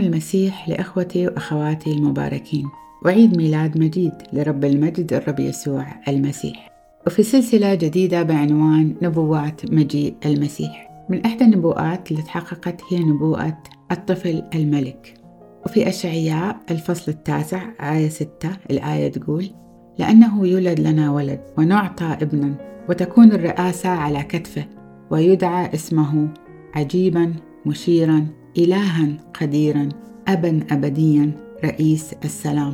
المسيح لإخوتي وأخواتي المباركين. وعيد ميلاد مجيد لرب المجد الرب يسوع المسيح. وفي سلسلة جديدة بعنوان نبوات مجيء المسيح. من إحدى النبوءات اللي تحققت هي نبوءة الطفل الملك. وفي أشعياء الفصل التاسع آية ستة الآية تقول لأنه يولد لنا ولد ونعطى ابنا وتكون الرئاسة على كتفه ويدعى اسمه عجيبا مشيرا إلها قديرا أبا أبديا رئيس السلام.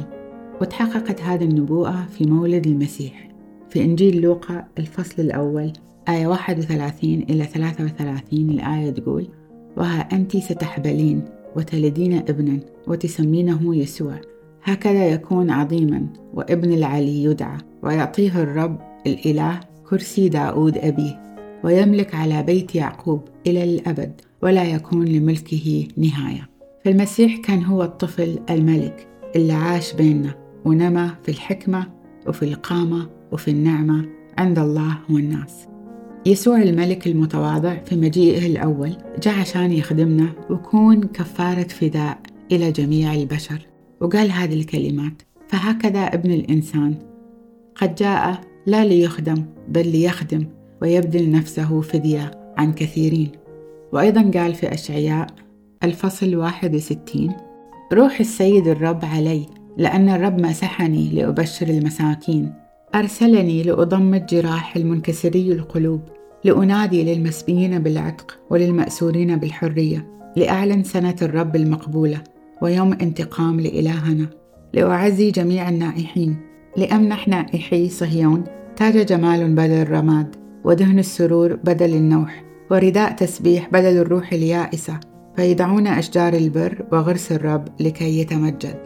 وتحققت هذه النبوءة في مولد المسيح. في إنجيل لوقا الفصل الأول آية 31 إلى 33 الآية تقول وها أنت ستحبلين وتلدين ابنا وتسمينه يسوع. هكذا يكون عظيما وابن العلي يدعى ويعطيه الرب الإله كرسي داود أبيه. ويملك على بيت يعقوب إلى الأبد ولا يكون لملكه نهاية. فالمسيح كان هو الطفل الملك اللي عاش بيننا ونمى في الحكمة وفي القامة وفي النعمة عند الله والناس. يسوع الملك المتواضع في مجيئه الأول جاء عشان يخدمنا ويكون كفارة فداء إلى جميع البشر. وقال هذه الكلمات فهكذا ابن الإنسان قد جاء لا ليخدم بل ليخدم ويبذل نفسه فدية عن كثيرين. وأيضا قال في أشعياء الفصل 61 روح السيد الرب علي لأن الرب مسحني لأبشر المساكين. أرسلني لأضمد جراح المنكسري القلوب لأنادي للمسبيين بالعتق وللمأسورين بالحرية لأعلن سنة الرب المقبولة ويوم انتقام لإلهنا. لأعزي جميع النائحين. لأمنح نائحي صهيون تاج جمال بدل الرماد ودهن السرور بدل النوح ورداء تسبيح بدل الروح اليائسة فيدعون أشجار البر وغرس الرب لكي يتمجد.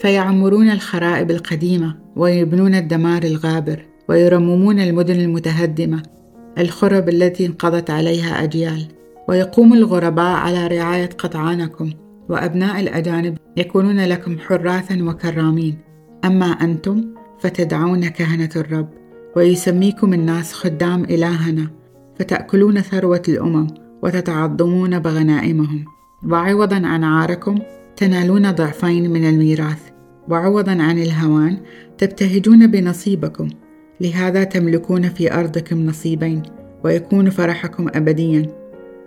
فيعمرون الخرائب القديمة ويبنون الدمار الغابر ويرممون المدن المتهدمة الخرب التي انقضت عليها أجيال ويقوم الغرباء على رعاية قطعانكم وأبناء الأجانب يكونون لكم حراثا وكرامين. أما أنتم فتدعون كهنة الرب. ويسميكم الناس خدام إلهنا فتأكلون ثروة الأمم وتتعظمون بغنائمهم. وعوضا عن عاركم تنالون ضعفين من الميراث. وعوضا عن الهوان تبتهجون بنصيبكم. لهذا تملكون في أرضكم نصيبين ويكون فرحكم أبديا.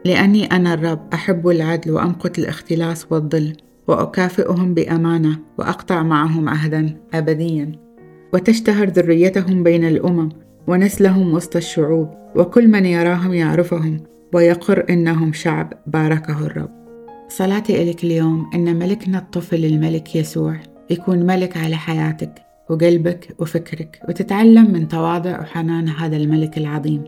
لأني أنا الرب أحب العدل وأمقت الاختلاس والظلم وأكافئهم بأمانة وأقطع معهم عهدا أبديا. وتشتهر ذريتهم بين الأمم ونسلهم وسط الشعوب وكل من يراهم يعرفهم ويقر إنهم شعب باركه الرب. صلاتي إليك اليوم إن ملكنا الطفل الملك يسوع يكون ملك على حياتك وقلبك وفكرك وتتعلم من تواضع وحنان هذا الملك العظيم.